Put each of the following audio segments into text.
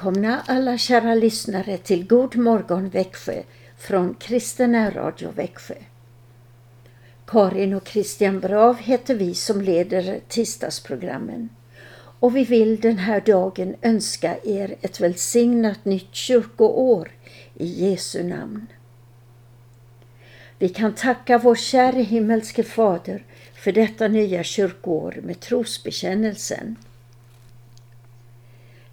Välkomna alla kära lyssnare till God morgon Växjö från Kristen Radio Växjö. Karin och Christian Brav heter vi som leder tisdagsprogrammen och vi vill den här dagen önska er ett välsignat nytt kyrkoår i Jesu namn. Vi kan tacka vår käre himmelske Fader för detta nya kyrkoår med trosbekännelsen.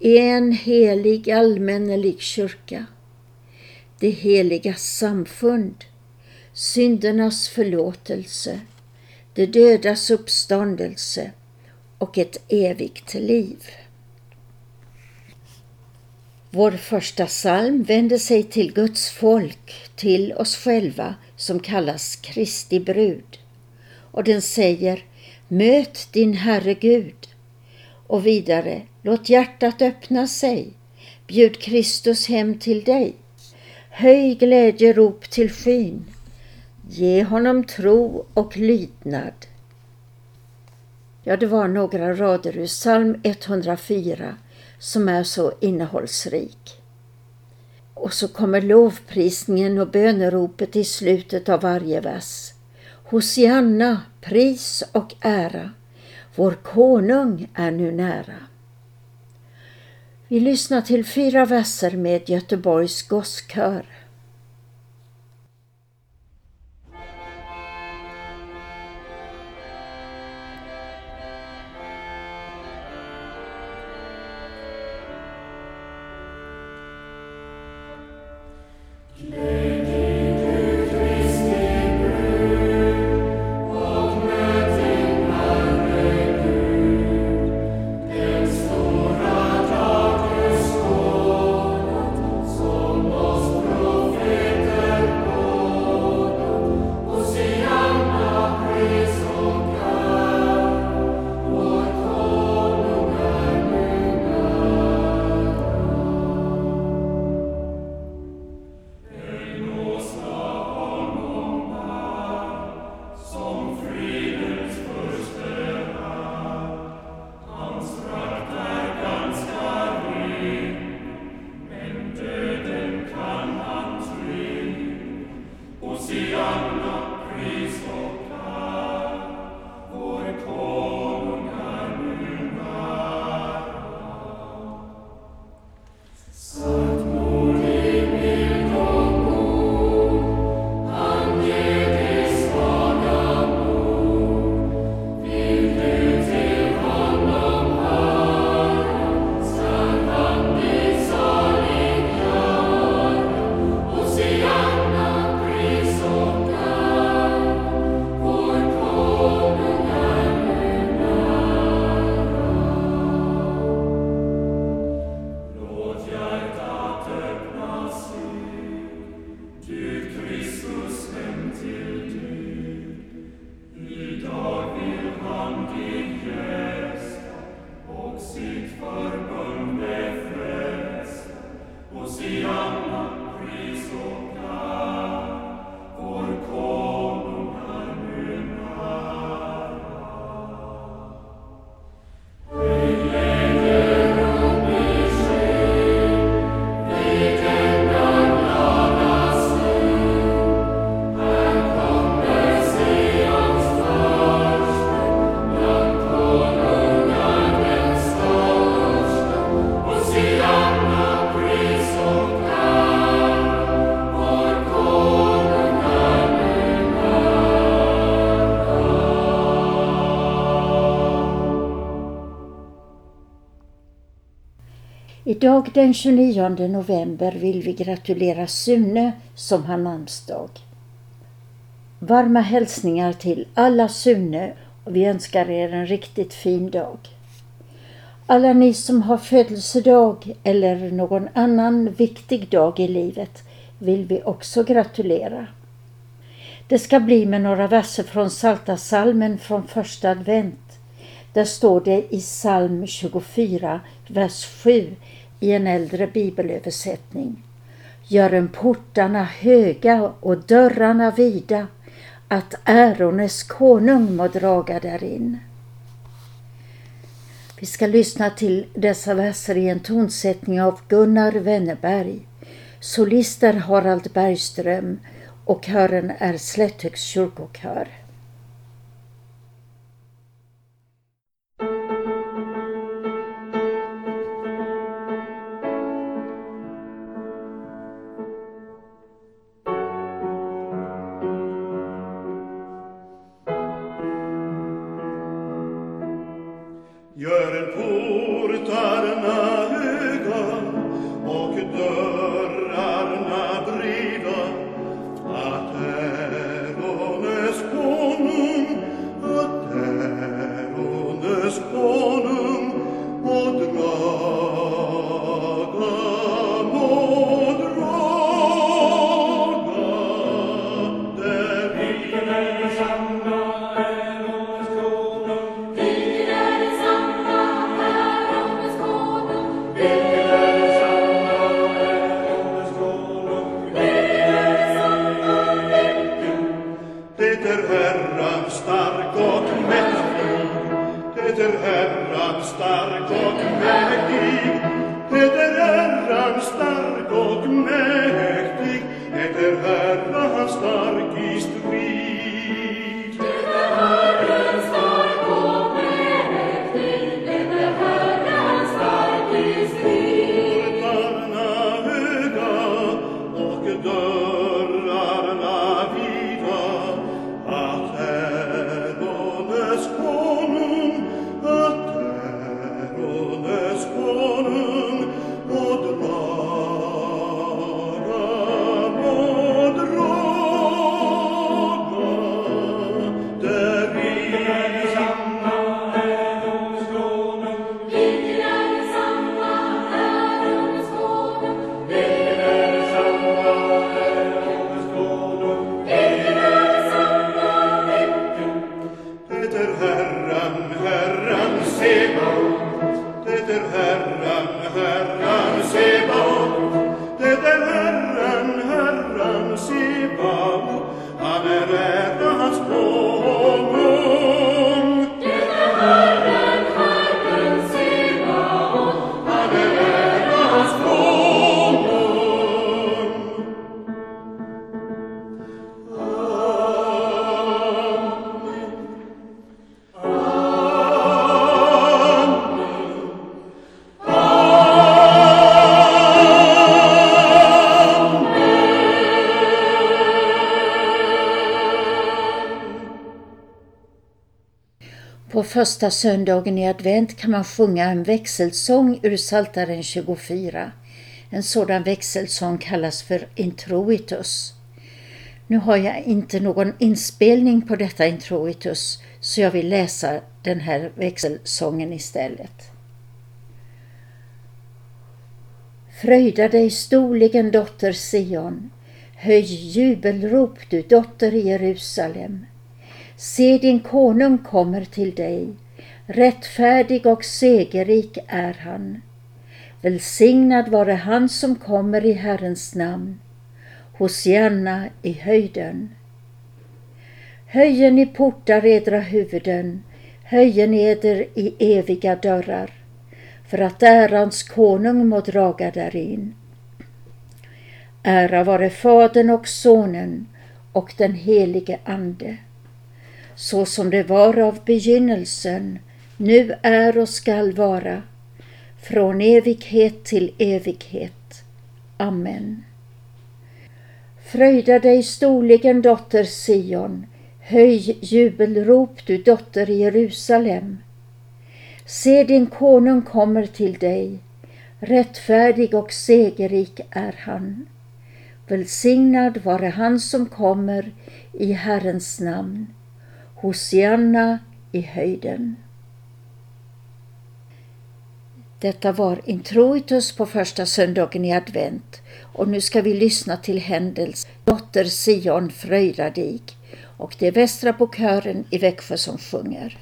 en helig allmännelig kyrka, det heliga samfund, syndernas förlåtelse, det dödas uppståndelse och ett evigt liv. Vår första psalm vänder sig till Guds folk, till oss själva som kallas Kristi brud. Och den säger Möt din Herre Gud. Och vidare, låt hjärtat öppna sig. Bjud Kristus hem till dig. Höj glädjerop till skyn. Ge honom tro och lydnad. Ja, det var några rader ur psalm 104 som är så innehållsrik. Och så kommer lovprisningen och böneropet i slutet av varje vers. Hosianna, pris och ära, vår konung är nu nära. Vi lyssnar till fyra verser med Göteborgs gosskör. Idag den 29 november vill vi gratulera Sune som har namnsdag. Varma hälsningar till alla Sune och vi önskar er en riktigt fin dag. Alla ni som har födelsedag eller någon annan viktig dag i livet vill vi också gratulera. Det ska bli med några verser från Salta salmen från första advent. Där står det i psalm 24, vers 7 i en äldre bibelöversättning. Gör en portarna höga och dörrarna vida, att ärones konung må draga därin. Vi ska lyssna till dessa verser i en tonsättning av Gunnar Wennerberg. Solister Harald Bergström och kören är Slätthögs kyrkokör. På första söndagen i advent kan man sjunga en växelsång ur Psaltaren 24. En sådan växelsång kallas för introitus. Nu har jag inte någon inspelning på detta introitus så jag vill läsa den här växelsången istället. Fröjda dig storligen dotter Sion, höj jubelrop du dotter Jerusalem. Se, din konung kommer till dig. Rättfärdig och segerrik är han. Välsignad vare han som kommer i Herrens namn. Hosianna i höjden. Höjen i portar edra huvuden, höjen eder i eviga dörrar, för att ärans konung må draga därin. Ära vare Fadern och Sonen och den helige Ande så som det var av begynnelsen, nu är och skall vara, från evighet till evighet. Amen. Fröjda dig storligen, dotter Sion, höj jubelrop, du dotter Jerusalem. Se, din konung kommer till dig, Rättfärdig och segerrik är han. Välsignad vare han som kommer i Herrens namn. Hosianna i höjden. Detta var introitus på första söndagen i advent och nu ska vi lyssna till Händels dotter Sion fröjdadig och det är Västra Bokören i Växjö som sjunger.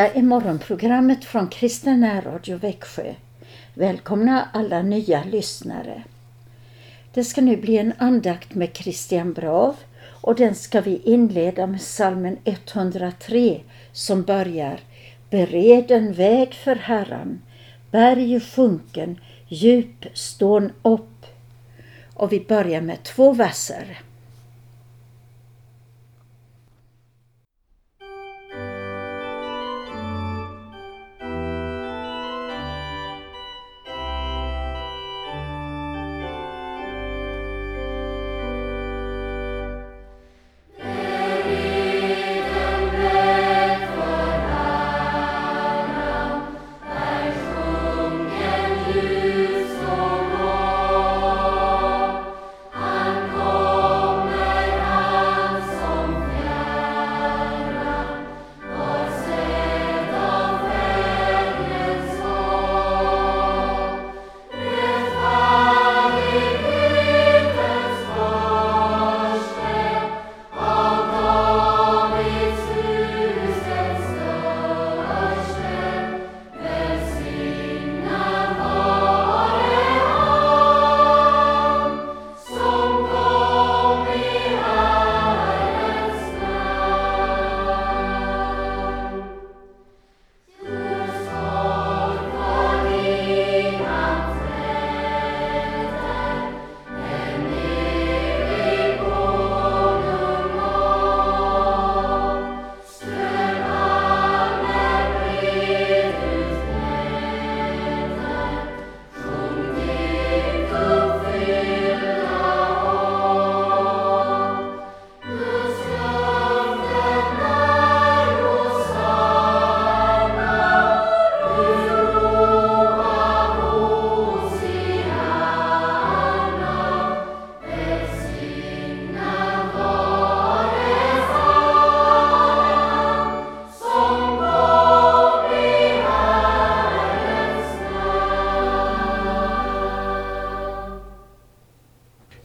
Detta är morgonprogrammet från Kristen närradio Växjö. Välkomna alla nya lyssnare. Det ska nu bli en andakt med Christian Brav och den ska vi inleda med salmen 103 som börjar Bered en väg för Herran, berg sjunken, djup stån upp. Och vi börjar med två verser.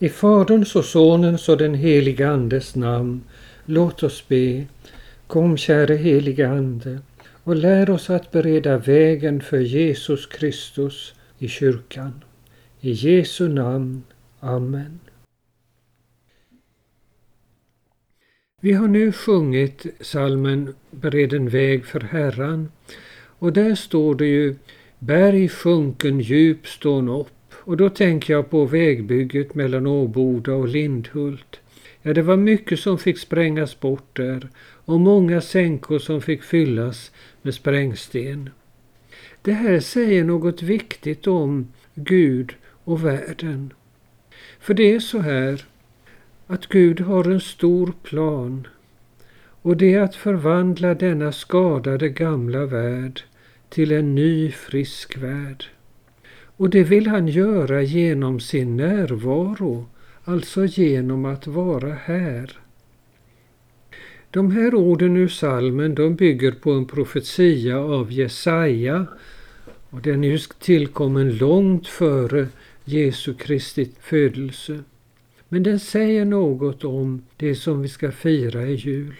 I Faderns och Sonens och den helige Andes namn, låt oss be. Kom käre helige Ande och lär oss att bereda vägen för Jesus Kristus i kyrkan. I Jesu namn. Amen. Vi har nu sjungit salmen Bered en väg för Herran och där står det ju Berg sjunken djup stån upp och då tänker jag på vägbygget mellan Åboda och Lindhult. Ja, det var mycket som fick sprängas bort där och många sänkor som fick fyllas med sprängsten. Det här säger något viktigt om Gud och världen. För det är så här att Gud har en stor plan och det är att förvandla denna skadade gamla värld till en ny frisk värld. Och det vill han göra genom sin närvaro, alltså genom att vara här. De här orden ur salmen de bygger på en profetia av Jesaja och den är ju tillkommen långt före Jesu Kristi födelse. Men den säger något om det som vi ska fira i jul.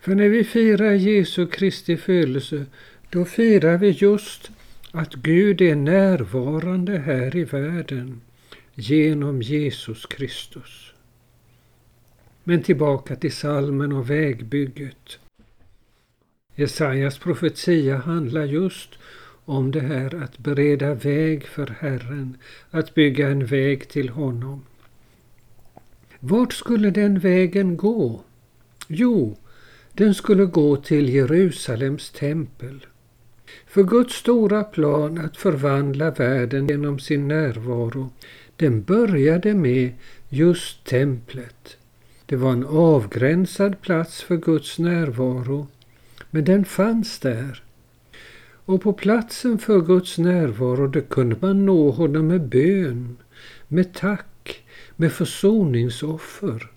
För när vi firar Jesu Kristi födelse, då firar vi just att Gud är närvarande här i världen genom Jesus Kristus. Men tillbaka till salmen och vägbygget. Jesajas profetia handlar just om det här att bereda väg för Herren, att bygga en väg till honom. Vart skulle den vägen gå? Jo, den skulle gå till Jerusalems tempel. För Guds stora plan att förvandla världen genom sin närvaro, den började med just templet. Det var en avgränsad plats för Guds närvaro, men den fanns där. Och på platsen för Guds närvaro det kunde man nå honom med bön, med tack, med försoningsoffer.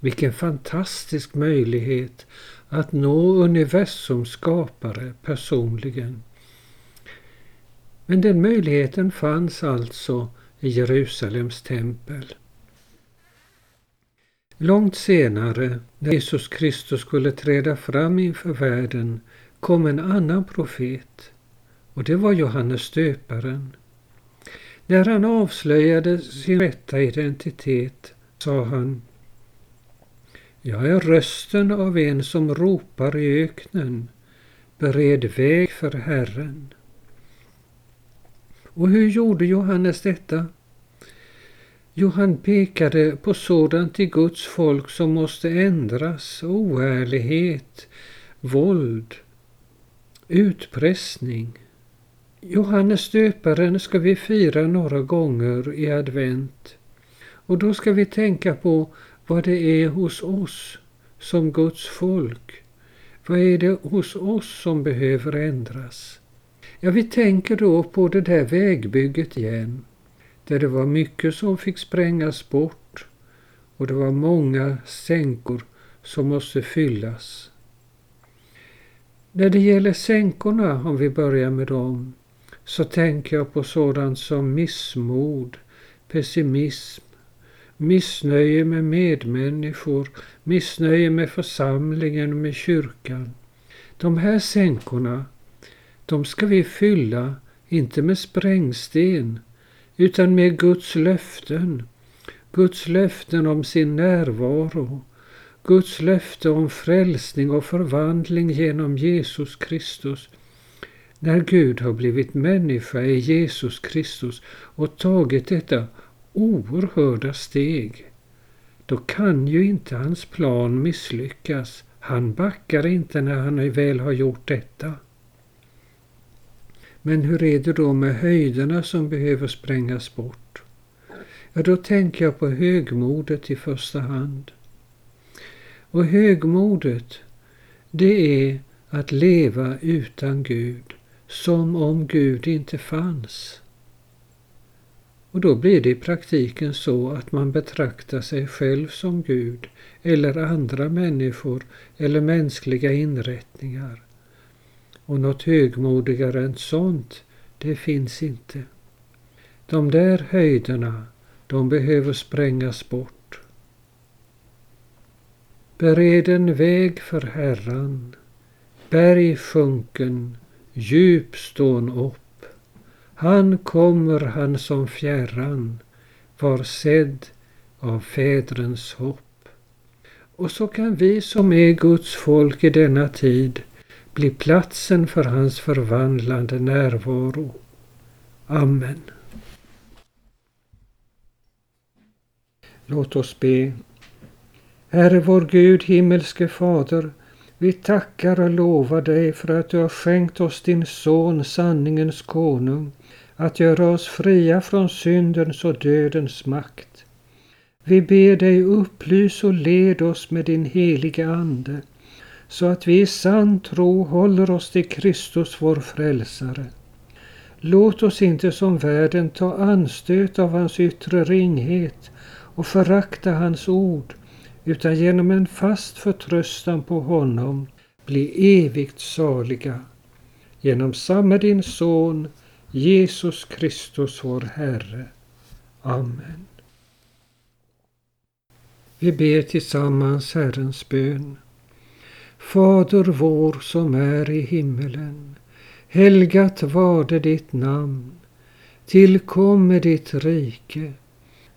Vilken fantastisk möjlighet att nå universums skapare personligen. Men den möjligheten fanns alltså i Jerusalems tempel. Långt senare, när Jesus Kristus skulle träda fram inför världen, kom en annan profet och det var Johannes döparen. När han avslöjade sin rätta identitet sa han jag är rösten av en som ropar i öknen. Bered väg för Herren. Och hur gjorde Johannes detta? Jo, han pekade på sådant i Guds folk som måste ändras, oärlighet, våld, utpressning. Johannes döparen ska vi fira några gånger i advent. Och då ska vi tänka på vad det är hos oss som Guds folk. Vad är det hos oss som behöver ändras? Ja, vi tänker då på det där vägbygget igen, där det var mycket som fick sprängas bort och det var många sänkor som måste fyllas. När det gäller sänkorna, om vi börjar med dem, så tänker jag på sådant som missmod, pessimism, missnöje med medmänniskor, missnöje med församlingen och med kyrkan. De här sänkorna, de ska vi fylla, inte med sprängsten, utan med Guds löften. Guds löften om sin närvaro. Guds löfte om frälsning och förvandling genom Jesus Kristus. När Gud har blivit människa i Jesus Kristus och tagit detta oerhörda steg, då kan ju inte hans plan misslyckas. Han backar inte när han väl har gjort detta. Men hur är det då med höjderna som behöver sprängas bort? Ja, då tänker jag på högmodet i första hand. Och högmodet, det är att leva utan Gud, som om Gud inte fanns. Och då blir det i praktiken så att man betraktar sig själv som Gud eller andra människor eller mänskliga inrättningar. Och något högmodigare än sånt, det finns inte. De där höjderna, de behöver sprängas bort. Bered en väg för Herran, berg sjunken, djup stån upp. Han kommer, han som fjärran, var sedd av fädrens hopp. Och så kan vi som är Guds folk i denna tid bli platsen för hans förvandlande närvaro. Amen. Låt oss be. Herre vår Gud, himmelske Fader, vi tackar och lovar dig för att du har skänkt oss din son, sanningens konung, att göra oss fria från syndens och dödens makt. Vi ber dig upplys och led oss med din heliga Ande, så att vi i sann tro håller oss till Kristus vår frälsare. Låt oss inte som världen ta anstöt av hans yttre ringhet och förakta hans ord, utan genom en fast förtröstan på honom bli evigt saliga. Genom samma din son Jesus Kristus vår Herre. Amen. Vi ber tillsammans Herrens bön. Fader vår som är i himmelen. Helgat varde ditt namn. Tillkomme ditt rike.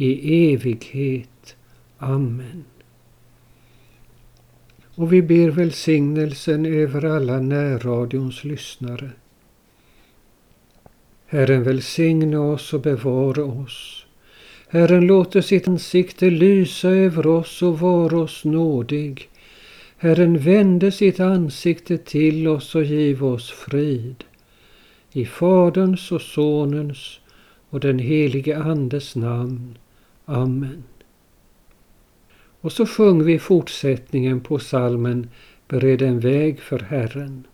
i evighet. Amen. Och vi ber välsignelsen över alla närradions lyssnare. Herren välsigne oss och bevara oss. Herren låter sitt ansikte lysa över oss och vara oss nådig. Herren vände sitt ansikte till oss och giv oss frid. I Faderns och Sonens och den helige Andes namn. Amen. Och så sjöng vi fortsättningen på salmen Bered en väg för Herren.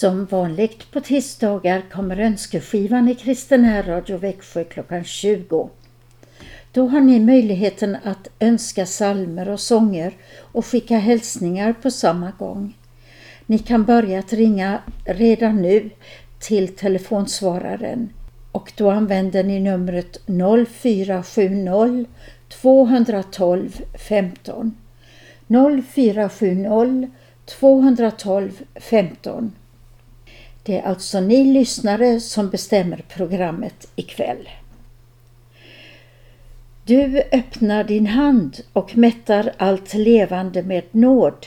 Som vanligt på tisdagar kommer önskeskivan i Kristen Radio Växjö klockan 20. Då har ni möjligheten att önska salmer och sånger och skicka hälsningar på samma gång. Ni kan börja att ringa redan nu till telefonsvararen och då använder ni numret 0470 212 15 0470 212 15 det är alltså ni lyssnare som bestämmer programmet ikväll. Du öppnar din hand och mättar allt levande med nåd.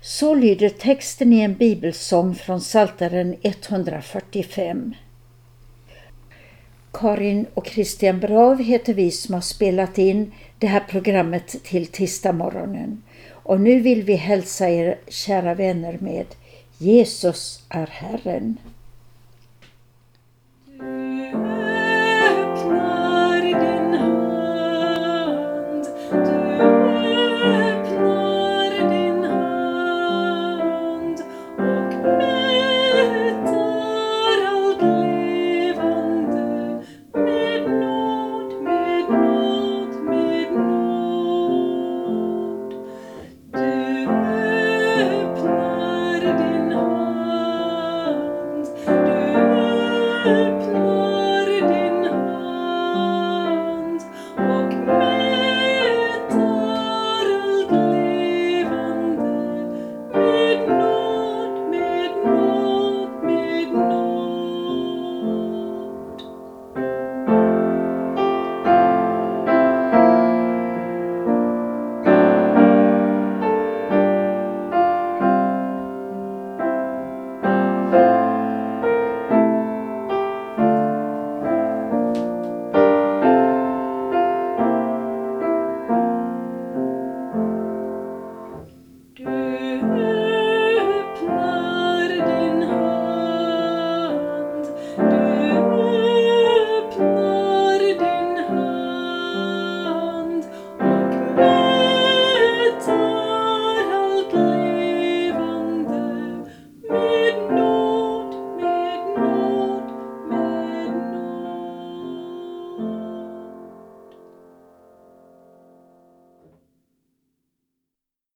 Så lyder texten i en bibelsång från Psaltaren 145. Karin och Christian Brav heter vi som har spelat in det här programmet till tisdagsmorgonen. Och nu vill vi hälsa er kära vänner med Jesus är Herren.